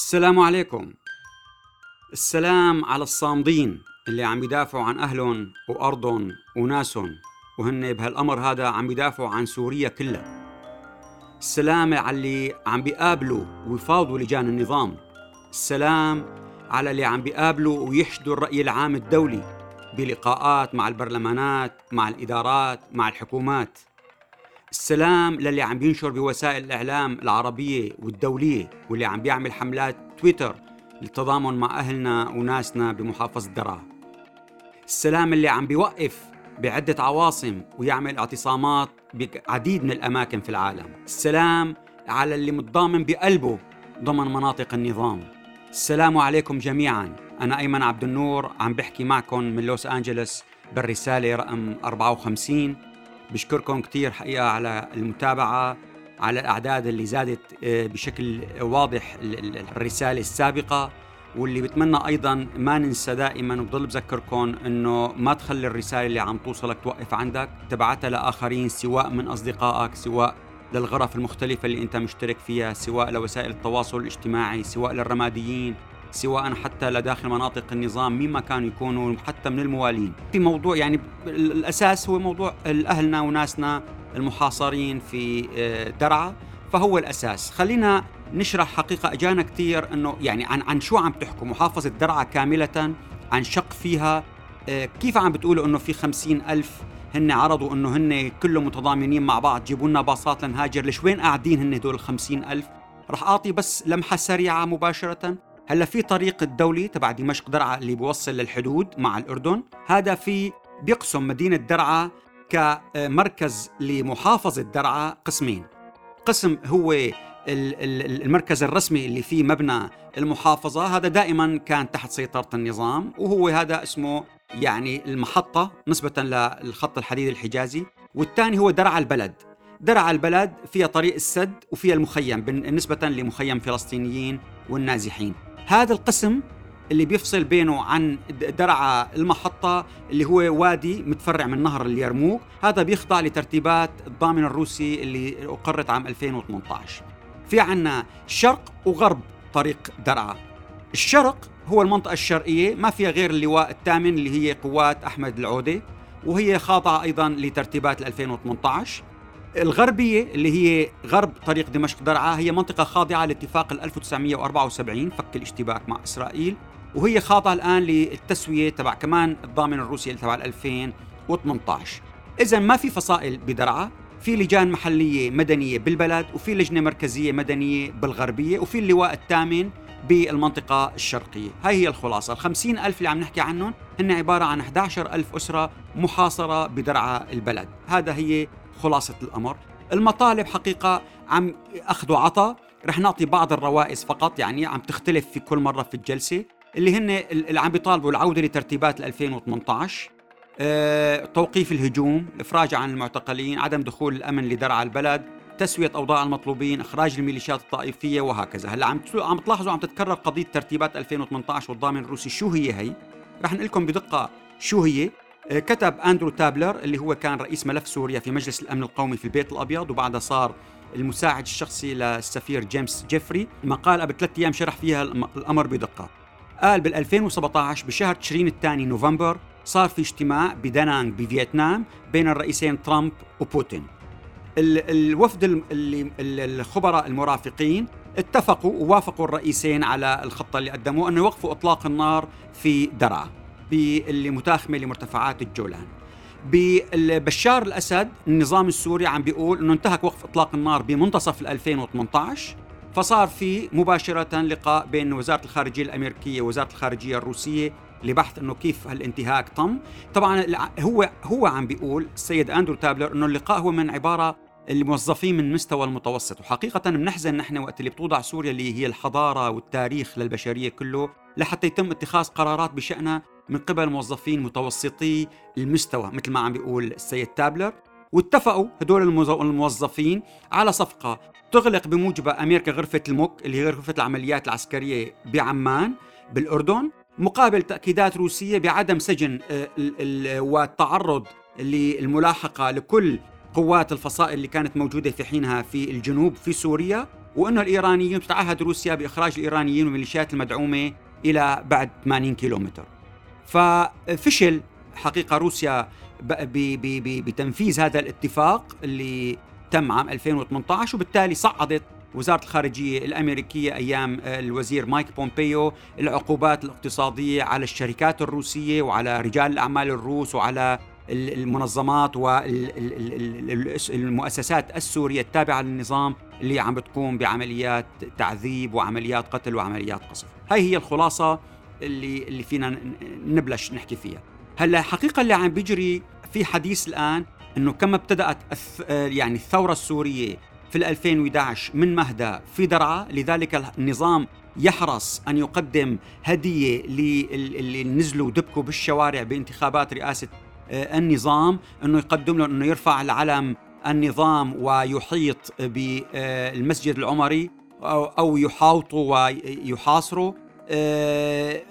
السلام عليكم. السلام على الصامدين اللي عم بيدافعوا عن أهلهم وأرضهم وناسهم وهن بهالأمر هذا عم بيدافعوا عن سوريا كلها. السلام على اللي عم بيقابلوا ويفاوضوا لجان النظام. السلام على اللي عم بيقابلوا ويحشدوا الرأي العام الدولي بلقاءات مع البرلمانات مع الإدارات مع الحكومات. السلام للي عم بينشر بوسائل الإعلام العربية والدولية واللي عم بيعمل حملات تويتر للتضامن مع أهلنا وناسنا بمحافظة درعا. السلام اللي عم بيوقف بعدة عواصم ويعمل اعتصامات بعديد من الأماكن في العالم. السلام على اللي متضامن بقلبه ضمن مناطق النظام. السلام عليكم جميعا. أنا أيمن عبد النور عم بحكي معكم من لوس أنجلوس بالرسالة رقم 54 بشكركم كثير حقيقة على المتابعة على الأعداد اللي زادت آه، بشكل واضح الرسالة السابقة. واللي بتمنى أيضا ما ننسى دائما وبضل بذكركم إنه ما تخلي الرسالة اللي عم توصلك توقف عندك. تبعتها لآخرين سواء من أصدقائك سواء للغرف المختلفة اللي أنت مشترك فيها سواء لوسائل التواصل الاجتماعي سواء للرماديين. سواء حتى لداخل مناطق النظام مين ما كانوا يكونوا حتى من الموالين في موضوع يعني الأساس هو موضوع أهلنا وناسنا المحاصرين في آه، درعا فهو الأساس. خلينا نشرح حقيقة أجانا كثير أنه يعني عن, عن شو عم تحكوا؟ محافظة درعا كاملة عن شق فيها. آه، كيف عم بتقولوا أنه في خمسين ألف هن عرضوا أنه هن كلهم متضامنين مع بعض جيبوا لنا باصات لنهاجر؟ ليش وين قاعدين هن دول الخمسين ألف؟ رح أعطي بس لمحة سريعة مباشرة. هلا في طريق الدولي تبع دمشق درعا اللي بيوصل للحدود مع الأردن. هذا في بيقسم مدينة درعا كمركز لمحافظة درعا قسمين. قسم هو المركز الرسمي اللي فيه مبنى المحافظة. هذا دائما كان تحت سيطرة النظام وهو هذا اسمه يعني المحطة نسبة للخط الحديد الحجازي. والثاني هو درعا البلد. درعا البلد فيها طريق السد وفيها المخيم بالنسبة لمخيم فلسطينيين والنازحين. هذا القسم اللي بيفصل بينه عن درعا المحطة اللي هو وادي متفرع من نهر اليرموك. هذا بيخضع لترتيبات الضامن الروسي اللي أقرت عام 2018 في عنا شرق وغرب طريق درعا. الشرق هو المنطقة الشرقية ما فيها غير اللواء الثامن اللي هي قوات أحمد العودة وهي خاضعة أيضا لترتيبات 2018 الغربية اللي هي غرب طريق دمشق درعا هي منطقة خاضعة لاتفاق 1974 فك الاشتباك مع إسرائيل. وهي خاضعة الآن للتسوية تبع كمان الضامن الروسي تبع 2018 إذا ما في فصائل بدرعا في لجان محلية مدنية بالبلد وفي لجنة مركزية مدنية بالغربية وفي اللواء الثامن بالمنطقة الشرقية. هاي هي الخلاصة. الخمسين ألف اللي عم نحكي عنهم هن عبارة عن 11 ألف أسرة محاصرة بدرعا البلد. هذا هي خلاصة الأمر. المطالب حقيقة عم أخذوا عطا رح نعطي بعض الروائز فقط يعني عم تختلف في كل مرة في الجلسة اللي هن اللي عم بيطالبوا العودة لترتيبات 2018 أه، توقيف الهجوم الإفراج عن المعتقلين عدم دخول الأمن لدرع البلد تسوية أوضاع المطلوبين إخراج الميليشيات الطائفية وهكذا. هلأ عم عم تلاحظوا عم تتكرر قضية ترتيبات 2018 والضامن الروسي شو هي هي؟ رح نقول لكم بدقة شو هي. آه، كتب أندرو تابلر اللي هو كان رئيس ملف سوريا في مجلس الأمن القومي في البيت الأبيض وبعدها صار المساعد الشخصي للسفير جيمس جيفري. مقال قبل ثلاث أيام شرح فيها الأمر بدقة. قال بال 2017 بشهر تشرين الثاني نوفمبر صار في اجتماع بدانانغ بفيتنام بين الرئيسين ترامب وبوتين. الوفد اللي الخبراء المرافقين اتفقوا ووافقوا الرئيسين على الخطة اللي قدموها أنه يوقفوا إطلاق النار في درعا. باللي متاخمه لمرتفعات الجولان. ببشار الأسد النظام السوري عم بيقول إنه انتهك وقف إطلاق النار بمنتصف 2018 فصار في مباشرة لقاء بين وزارة الخارجية الأمريكية ووزارة الخارجية الروسية لبحث إنه كيف هالانتهاك تم. طبعا هو هو عم بيقول السيد أندرو تابلر إنه اللقاء هو من عبارة الموظفين من مستوى المتوسط وحقيقة بنحزن نحن وقت اللي بتوضع سوريا اللي هي الحضارة والتاريخ للبشرية كله لحتى يتم اتخاذ قرارات بشأنها من قبل موظفين متوسطي المستوى مثل ما عم بيقول السيد تابلر. واتفقوا هدول الموظفين على صفقة تغلق بموجبها أمريكا غرفة الموك اللي هي غرفة العمليات العسكرية بعمان بالأردن مقابل تأكيدات روسية بعدم سجن آه، والتعرض للملاحقة لكل قوات الفصائل اللي كانت موجودة في حينها في الجنوب في سوريا. وانه الإيرانيين تتعهد روسيا بإخراج الإيرانيين والميليشيات المدعومة إلى بعد 80 كيلومتر. ففشل حقيقة روسيا بتنفيذ هذا الاتفاق اللي تم عام 2018 وبالتالي صعدت وزارة الخارجية الأمريكية أيام الوزير مايك بومبيو العقوبات الاقتصادية على الشركات الروسية وعلى رجال الأعمال الروس وعلى المنظمات والمؤسسات السورية التابعة للنظام اللي عم بتقوم بعمليات تعذيب وعمليات قتل وعمليات قصف. هاي هي الخلاصة اللي اللي فينا نبلش نحكي فيها. هلا حقيقة اللي عم بيجري في حديث الآن إنه كما ابتدأت يعني الثورة السورية في 2011 من مهدى في درعا لذلك النظام يحرص أن يقدم هدية للي نزلوا ودبكوا بالشوارع بانتخابات رئاسة آه، النظام أنه يقدم له أنه يرفع العلم النظام ويحيط بالمسجد العمري أو يحاوطوا ويحاصروا. آه،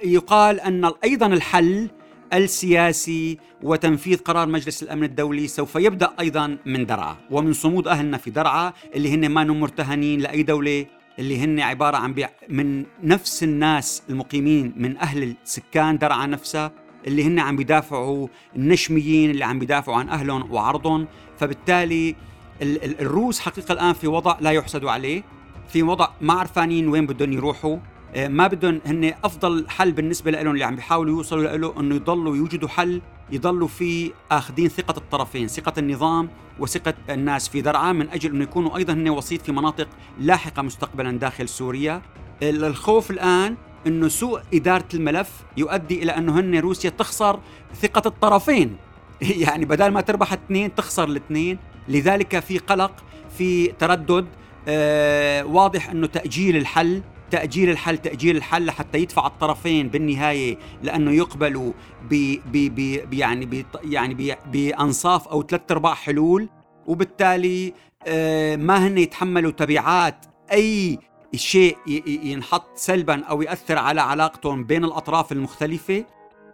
يقال أن أيضا الحل السياسي وتنفيذ قرار مجلس الأمن الدولي سوف يبدأ أيضا من درعا. ومن صمود أهلنا في درعا اللي هن ما مرتهنين لأي دولة اللي هن عبارة عن بيع من نفس الناس المقيمين من أهل السكان درعا نفسها اللي هن عم بيدافعوا النشميين اللي عم بيدافعوا عن أهلهم وعرضهم. فبالتالي الروس حقيقة الآن في وضع لا يحسد عليه في وضع ما عرفانين وين بدهم يروحوا. آه، ما بدهم هن أفضل حل بالنسبة لهم اللي عم بيحاولوا يوصلوا له إنه يضلوا يوجدوا حل يضلوا فيه آخذين ثقة الطرفين، ثقة النظام وثقة الناس في درعا من أجل إنه يكونوا أيضا هن وسيط في مناطق لاحقة مستقبلا داخل سوريا. الخوف الآن إنه سوء إدارة الملف يؤدي إلى إنه هن روسيا تخسر ثقة الطرفين. يعني بدل ما تربح اثنين تخسر الاثنين. لذلك في قلق في تردد آه واضح إنه تأجيل الحل. تأجيل الحل تأجيل الحل لحتى يدفع الطرفين بالنهاية لأنه يقبلوا ب ب يعني ب يعني بأنصاف أو ثلاث أرباع حلول. وبالتالي آه ما هن يتحملوا تبعات أي شيء ينحط سلبا أو يأثر على علاقتهم بين الأطراف المختلفة.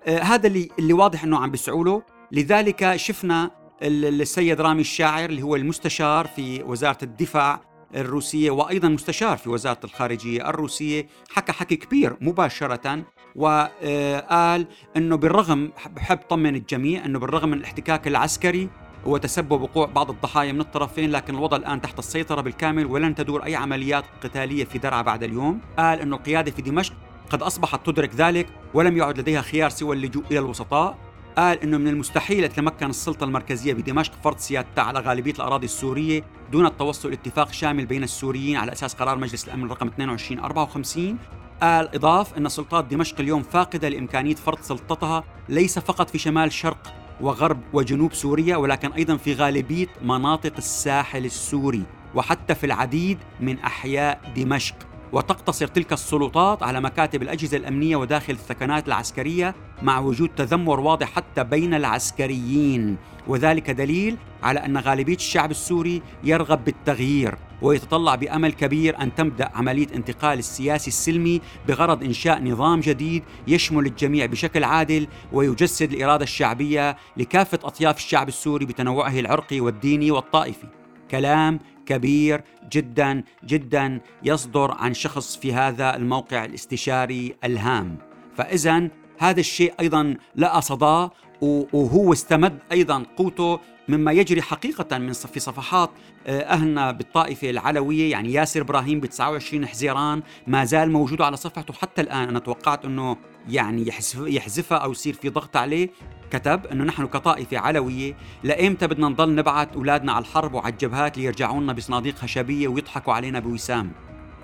آه هذا اللي اللي واضح إنه عم بيسعوا له لذلك شفنا السيد رامي الشاعر اللي هو المستشار في وزارة الدفاع الروسية وأيضا مستشار في وزارة الخارجية الروسية حكى حكي كبير مباشرة وقال إنه بالرغم بحب طمن الجميع إنه بالرغم من الاحتكاك العسكري وتسبب وقوع بعض الضحايا من الطرفين لكن الوضع الآن تحت السيطرة بالكامل ولن تدور أي عمليات قتالية في درعا بعد اليوم. قال أن القيادة في دمشق قد أصبحت تدرك ذلك ولم يعد لديها خيار سوى اللجوء إلى الوسطاء. قال إنه من المستحيل يتمكن السلطة المركزية بدمشق فرض سيادتها على غالبية الأراضي السورية دون التوصل لاتفاق شامل بين السوريين على أساس قرار مجلس الأمن رقم 2254 قال إضاف إن سلطات دمشق اليوم فاقدة لإمكانية فرض سلطتها ليس فقط في شمال شرق وغرب وجنوب سوريا ولكن أيضا في غالبية مناطق الساحل السوري وحتى في العديد من أحياء دمشق. وتقتصر تلك السلطات على مكاتب الأجهزة الأمنية وداخل الثكنات العسكرية مع وجود تذمر واضح حتى بين العسكريين وذلك دليل على أن غالبية الشعب السوري يرغب بالتغيير ويتطلع بأمل كبير أن تبدأ عملية انتقال السياسي السلمي بغرض إنشاء نظام جديد يشمل الجميع بشكل عادل ويجسد الإرادة الشعبية لكافة أطياف الشعب السوري بتنوعه العرقي والديني والطائفي. كلام كبير جدا جدا يصدر عن شخص في هذا الموقع الاستشاري الهام. فاذا هذا الشيء أيضا لقى صدى وهو استمد أيضا قوته مما يجري حقيقة من في صفحات آه، أهلنا بالطائفة العلوية يعني ياسر إبراهيم ب 29 حزيران ما زال موجود على صفحته حتى الآن. أنا توقعت أنه يعني يحذفها أو يصير في ضغط عليه. كتب أنه نحن كطائفة علوية لإمتى بدنا نضل نبعث أولادنا على الحرب وعلى الجبهات ليرجعوا لنا بصناديق خشبية ويضحكوا علينا بوسام؟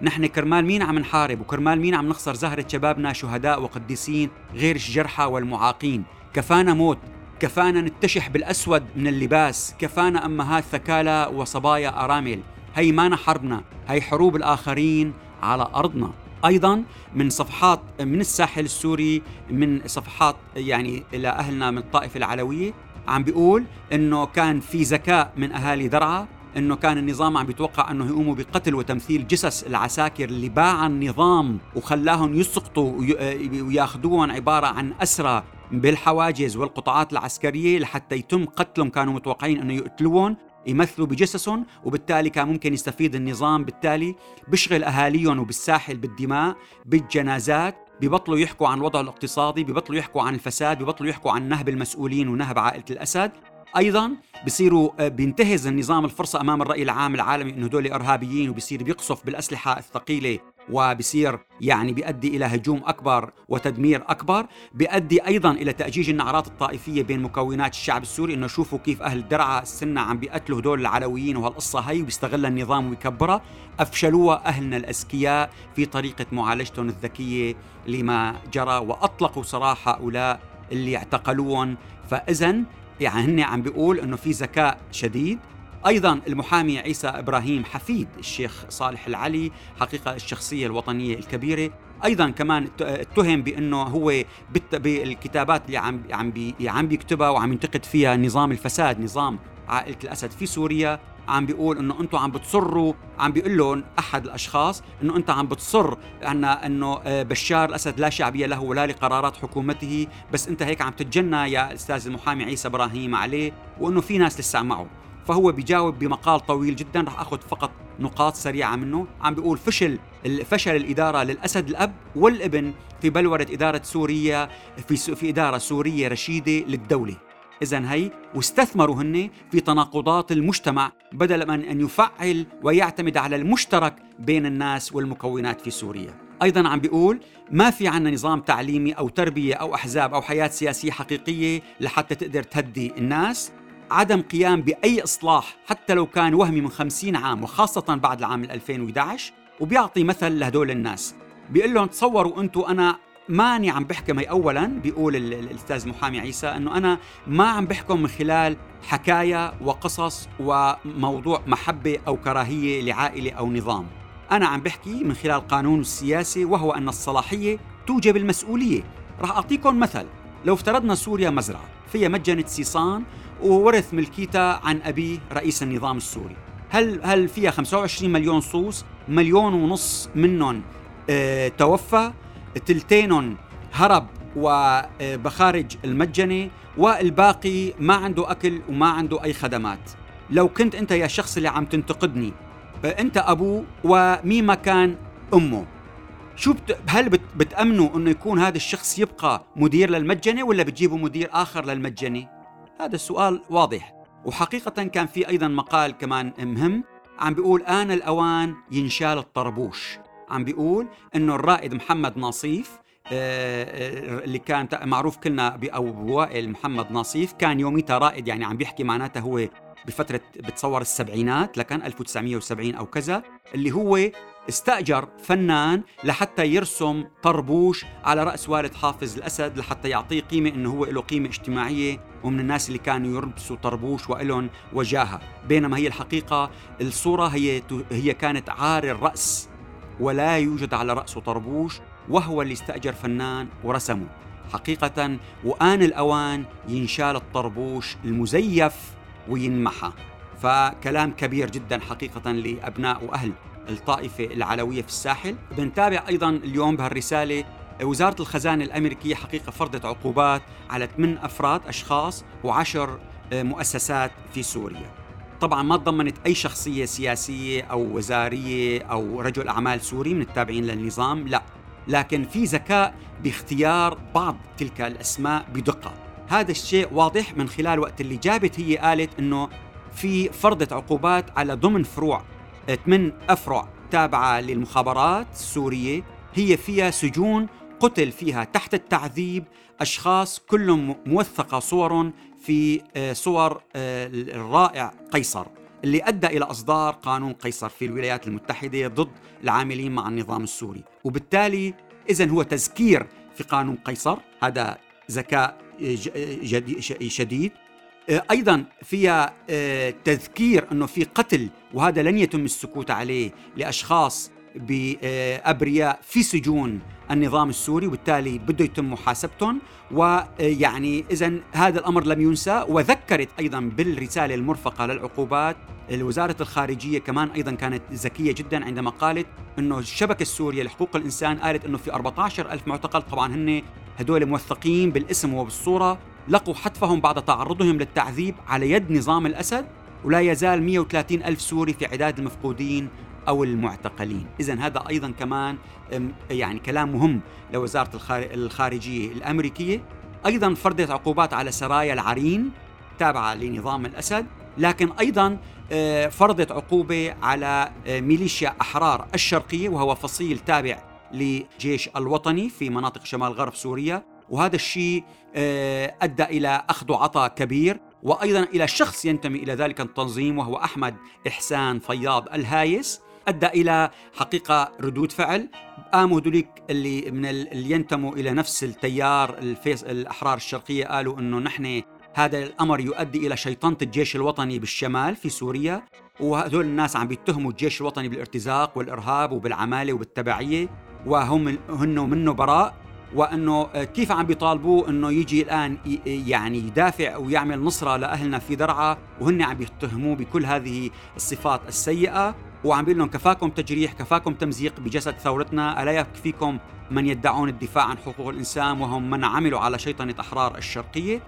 نحن كرمال مين عم نحارب؟ وكرمال مين عم نخسر زهرة شبابنا شهداء وقديسين غير الجرحى والمعاقين؟ كفانا موت. كفانا نتشح بالأسود من اللباس كفانا أمهات ثكالى وصبايا أرامل. هي ما حربنا هي حروب الآخرين على أرضنا. أيضا من صفحات من الساحل السوري من صفحات يعني إلى أهلنا من الطائفة العلوية عم بيقول إنه كان في ذكاء من أهالي درعا إنه كان النظام عم بيتوقع إنه يقوموا بقتل وتمثيل جثث العساكر اللي باع النظام وخلاهم يسقطوا وياخذوهم عبارة عن أسرى. بالحواجز والقطاعات العسكرية لحتى يتم قتلهم كانوا متوقعين إنه يقتلوهم يمثلوا بجثثهم وبالتالي كان ممكن يستفيد النظام بالتالي بيشغل أهاليهم وبالساحل بالدماء بالجنازات ببطلوا يحكوا عن الوضع الاقتصادي ببطلوا يحكوا عن الفساد ببطلوا يحكوا عن نهب المسؤولين ونهب عائلة الأسد. أيضا بصيروا آه، بينتهز النظام الفرصة أمام الرأي العام العالمي إنه هدول إرهابيين وبصير بيقصف بالأسلحة الثقيلة وبصير يعني بيؤدي إلى هجوم أكبر وتدمير أكبر بيؤدي أيضا إلى تأجيج النعرات الطائفية بين مكونات الشعب السوري. إنه شوفوا كيف أهل الدرعا السنة عم بيقتلوا هدول العلويين وهالقصة هي وبيستغلها النظام ويكبرها. أفشلوها أهلنا الأذكياء في طريقة معالجتهم الذكية لما جرى وأطلقوا سراح هؤلاء اللي اعتقلوهم. فاذا يعني هن عم بيقول إنه في ذكاء شديد أيضا المحامي عيسى إبراهيم حفيد الشيخ صالح العلي حقيقة الشخصية الوطنية الكبيرة. أيضا كمان اتهم بأنه هو بالكتابات اللي عم عم عم بيكتبها وعم ينتقد فيها نظام الفساد نظام عائلة الأسد في سوريا. عم بيقول إنه أنتم عم بتصروا عم بيقول لهم أحد الأشخاص إنه أنت عم بتصر ان أنه آه، بشار الأسد لا شعبية له ولا لقرارات حكومته. بس أنت هيك عم تتجنى يا أستاذ المحامي عيسى إبراهيم عليه وإنه في ناس لسه معه. فهو بيجاوب بمقال طويل جدا رح أخذ فقط نقاط سريعة منه. عم بيقول فشل فشل الإدارة للأسد الأب والابن في بلورة إدارة سوريا في في إدارة سورية رشيدة للدولة. إذا هي واستثمروا هن في تناقضات المجتمع بدل من أن يفعل ويعتمد على المشترك بين الناس والمكونات في سوريا. أيضا عم بيقول ما في عنا نظام تعليمي أو تربية أو أحزاب أو حياة سياسية حقيقية لحتى تقدر تهدي الناس. عدم قيام بأي إصلاح حتى لو كان وهمي من خمسين عام وخاصة بعد العام 2011 وبيعطي مثل لهدول الناس. بيقول لهم تصوروا أنتم أنا ماني عم بحكم هي اولا بيقول الأستاذ محامي عيسى إنه أنا ما عم بحكم من خلال حكايه وقصص وموضوع محبة أو كراهية لعائلة أو نظام. أنا عم بحكي من خلال قانون السياسي وهو أن الصلاحية توجب المسؤولية. راح أعطيكم مثل. لو افترضنا سوريا مزرعة فيها مجنة سيصان وورث ملكيتها عن أبيه رئيس النظام السوري. هل هل فيها 25 مليون صوص مليون ونص منهم آه توفى. تلتينهم هرب وبخارج المجني والباقي ما عنده أكل وما عنده أي خدمات. لو كنت أنت يا شخص اللي عم تنتقدني أنت أبوه ومين ما كان أمه. شو بت... هل بت... بتأمنوا إنه يكون هذا الشخص يبقى مدير للمجني ولا بتجيبوا مدير آخر للمجني؟ هذا السؤال واضح. وحقيقة كان في أيضا مقال كمان مهم. عم بيقول آن الأوان ينشال الطربوش. عم بيقول إنه الرائد محمد ناصيف آه، آه، اللي كان معروف كلنا أو بوائل محمد ناصيف كان يوميتها رائد يعني عم بيحكي معناتها هو بفترة بتصور السبعينات لكان 1970 أو كذا اللي هو استأجر فنان لحتى يرسم طربوش على رأس والد حافظ الأسد لحتى يعطيه قيمة إنه هو له قيمة اجتماعية ومن الناس اللي كانوا يلبسوا طربوش وإلهم وجاهة. بينما هي الحقيقة الصورة هي هي كانت عار الرأس ولا يوجد على رأسه طربوش وهو اللي استأجر فنان ورسمه. حقيقة وآن الأوان ينشال الطربوش المزيف وينمحى فكلام كبير جدا حقيقة لأبناء وأهل. الطائفة العلوية في الساحل. بنتابع أيضا اليوم بهالرسالة وزارة الخزانة الأمريكية حقيقة فرضت عقوبات على 8 أفراد أشخاص وعشر مؤسسات في سوريا. طبعا ما تضمنت أي شخصية سياسية أو وزارية أو رجل أعمال سوري من التابعين للنظام لا. لكن في ذكاء باختيار بعض تلك الأسماء بدقة. هذا الشيء واضح من خلال وقت اللي جابت هي قالت أنه في فرضت عقوبات على ضمن فروع ثمان أفرع تابعة للمخابرات السورية. هي فيها سجون قتل فيها تحت التعذيب أشخاص كلهم موثقة صورهم في آه، صور آه، الرائع قيصر اللي أدى إلى إصدار قانون قيصر في الولايات المتحدة ضد العاملين مع النظام السوري، وبالتالي اذا هو تذكير في قانون قيصر، هذا ذكاء شديد. أيضا فيها آه، تذكير إنه في قتل وهذا لن يتم السكوت عليه لأشخاص بأبرياء في سجون النظام السوري وبالتالي بده يتم محاسبتهم. ويعني اذا هذا الأمر لم ينسى وذكرت أيضا بالرسالة المرفقة للعقوبات وزاره الخارجية كمان أيضا كانت ذكية جدا عندما قالت إنه الشبكة السورية لحقوق الإنسان قالت إنه في 14 ألف معتقل طبعا هن هدول موثقين بالاسم وبالصورة. لقوا حتفهم بعد تعرضهم للتعذيب على يد نظام الأسد ولا يزال 130 ألف سوري في عداد المفقودين أو المعتقلين. إذا هذا أيضا كمان يعني كلام مهم لوزارة الخارجية الأمريكية. أيضا فرضت عقوبات على سرايا العرين تابعة لنظام الأسد لكن أيضا آه، فرضت عقوبة على آه، ميليشيا أحرار الشرقية وهو فصيل تابع لجيش الوطني في مناطق شمال غرب سوريا. وهذا الشيء آه، أدى إلى أخذ وعطاء كبير وأيضا إلى شخص ينتمي إلى ذلك التنظيم وهو أحمد إحسان فياض الهايس. أدى إلى حقيقة ردود فعل. قاموا هذوليك اللي من اللي ينتموا إلى نفس التيار الفصيل الأحرار الشرقية قالوا إنه نحن هذا الأمر يؤدي إلى شيطنة الجيش الوطني بالشمال في سوريا وهذول الناس عم بيتهموا الجيش الوطني بالارتزاق والإرهاب وبالعمالة وبالتبعية وهم هن منه براء. وأنه كيف عم بيطالبوه إنه يجي الآن يعني يدافع ويعمل نصرة لأهلنا في درعا وهن عم بيتهموه بكل هذه الصفات السيئة. وعم بيقول لهم كفاكم تجريح كفاكم تمزيق بجسد ثورتنا ألا يكفيكم من يدعون الدفاع عن حقوق الإنسان وهم من عملوا على شيطنة أحرار الشرقية؟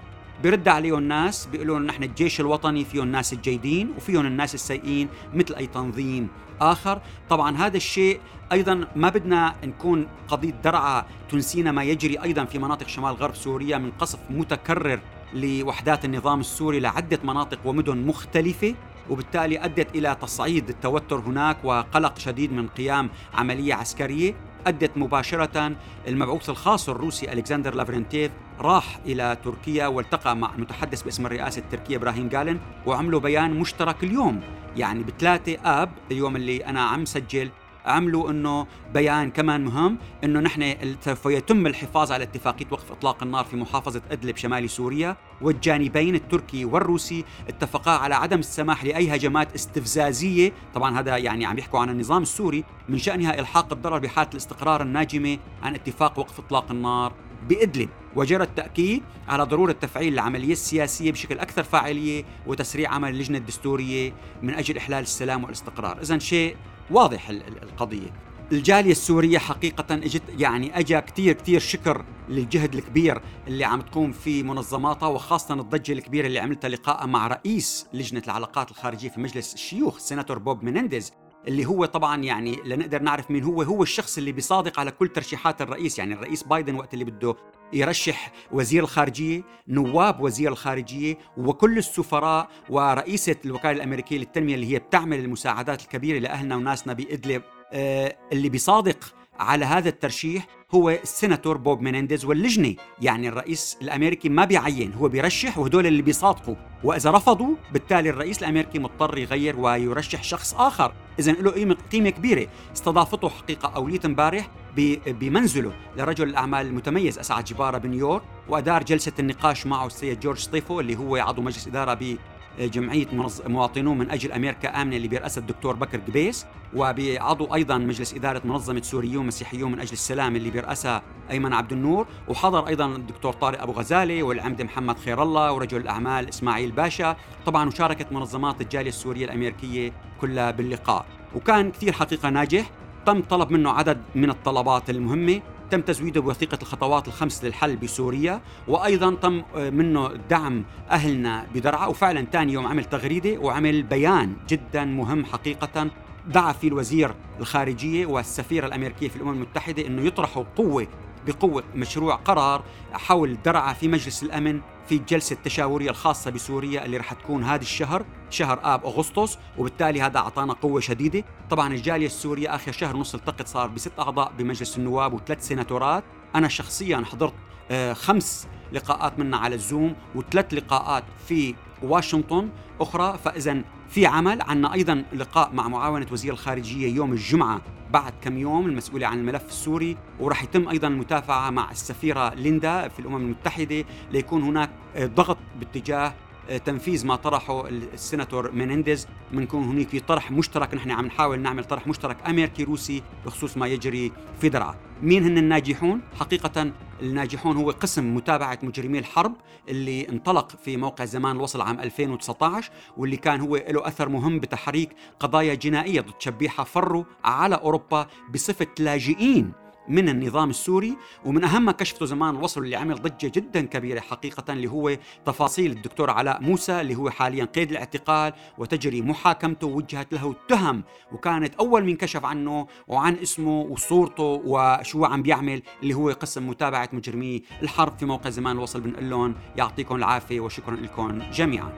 برد عليهم الناس بيقولوا نحن الجيش الوطني فيه الناس الجيدين وفيهم الناس السيئين مثل أي تنظيم آخر. طبعا هذا الشيء أيضا ما بدنا نكون قضية درعا تنسينا ما يجري أيضا في مناطق شمال غرب سوريا من قصف متكرر لوحدات النظام السوري لعدة مناطق ومدن مختلفة وبالتالي أدت إلى تصعيد التوتر هناك وقلق شديد من قيام عملية عسكرية. أدت مباشرة المبعوث الخاص الروسي ألكسندر لافرنتيف راح إلى تركيا والتقى مع المتحدث باسم الرئاسة التركية إبراهيم كالن وعملوا بيان مشترك اليوم يعني بثلاثة آب اليوم اللي أنا عم سجل عملوا إنه بيان كمان مهم إنه نحن سوف يتم الحفاظ على اتفاقية وقف إطلاق النار في محافظة أدلب شمال سوريا والجانبين التركي والروسي اتفقا على عدم السماح لاي هجمات استفزازية. طبعا هذا يعني عم يحكوا عن النظام السوري من شأنها إلحاق الضرر بحالة الاستقرار الناجمة عن اتفاق وقف إطلاق النار بإدلب. وجرى التأكيد على ضرورة تفعيل العملية السياسية بشكل أكثر فاعلية وتسريع عمل اللجنة الدستورية من أجل إحلال السلام والاستقرار. إذا شيء واضح القضية. الجالية السورية حقيقة اجت يعني اجى كثير كثير شكر للجهد الكبير اللي عم تقوم فيه منظماتها وخاصة الضجة الكبيرة اللي عملتها لقاء مع رئيس لجنة العلاقات الخارجية في مجلس الشيوخ السيناتور بوب مينينديز اللي هو طبعا يعني لنقدر نعرف مين هو هو الشخص اللي بيصادق على كل ترشيحات الرئيس. يعني الرئيس بايدن وقت اللي بده يرشح وزير الخارجية نواب وزير الخارجية وكل السفراء ورئيسة الوكالة الأمريكية للتنمية اللي هي بتعمل المساعدات الكبيرة لأهلنا وناسنا بإدلب آه، اللي بيصادق على هذا الترشيح هو السيناتور بوب مينينديز واللجنة. يعني الرئيس الأمريكي ما بيعين هو بيرشح وهدول اللي بيصادقوا. وإذا رفضوا بالتالي الرئيس الأمريكي مضطر يغير ويرشح شخص آخر. اذا له قيمه كبيرة. استضافته حقيقة اوليه امبارح بمنزله لرجل الأعمال المتميز أسعد جبارة بنيويورك وأدار جلسة النقاش معه السيد جورج ستيفو اللي هو عضو مجلس إدارة جمعية مواطنون من أجل أمريكا آمنة اللي بيرأسها الدكتور بكر قبيس وبعضو أيضا مجلس إدارة منظمة سوريون مسيحيون من أجل السلام اللي بيرأسها أيمن عبد النور وحضر أيضا الدكتور طارق أبو غزاله والعمدة محمد خير الله ورجل الأعمال إسماعيل باشا. طبعا وشاركت منظمات الجالية السورية الأمريكية كلها باللقاء. وكان كثير حقيقة ناجح تم طلب منه عدد من الطلبات المهمة. تم تزويده بوثيقة الخطوات الخمس للحل بسوريا وأيضا تم آه، منه دعم أهلنا بدرعا وفعلا ثاني يوم عمل تغريدة وعمل بيان جدا مهم حقيقة دعا فيه الوزير الخارجية والسفيرة الأمريكية في الأمم المتحدة أنه يطرحوا قوة بقوة مشروع قرار حول درعا في مجلس الأمن في الجلسة التشاورية الخاصة بسوريا اللي رح تكون هذا الشهر. شهر آب أغسطس وبالتالي هذا أعطانا قوة شديدة. طبعا الجالية السورية آخر شهر ونص التقت صار بست أعضاء بمجلس النواب وثلاث سيناتورات. أنا شخصيا حضرت آه، خمس لقاءات منا على الزوم وثلاث لقاءات في واشنطن أخرى. فإذا في عمل. عنا أيضا لقاء مع معاونة وزير الخارجية يوم الجمعة بعد كم يوم المسؤولة عن الملف السوري. وراح يتم أيضا المتابعة مع السفيرة ليندا في الأمم المتحدة ليكون هناك ضغط باتجاه تنفيذ ما طرحه السيناتور مينينديز بنكون هناك في طرح مشترك نحن عم نحاول نعمل طرح مشترك أمريكي روسي بخصوص ما يجري في درعا. مين هن الناجحون؟ حقيقة الناجحون هو قسم متابعة مجرمي الحرب اللي انطلق في موقع زمان الوصل عام 2019 واللي كان هو له أثر مهم بتحريك قضايا جنائية ضد شبيحة فروا على أوروبا بصفة لاجئين من النظام السوري ومن أهم ما كشفته زمان الوصل اللي عمل ضجة جدا كبيرة حقيقة اللي هو تفاصيل الدكتور علاء موسى اللي هو حاليا قيد الاعتقال وتجري محاكمته ووجهت له التهم وكانت أول من كشف عنه وعن اسمه وصورته وشو عم بيعمل اللي هو قسم متابعة مجرمي الحرب في موقع زمان الوصل بنقول لهم يعطيكم العافية وشكرا لكم جميعا.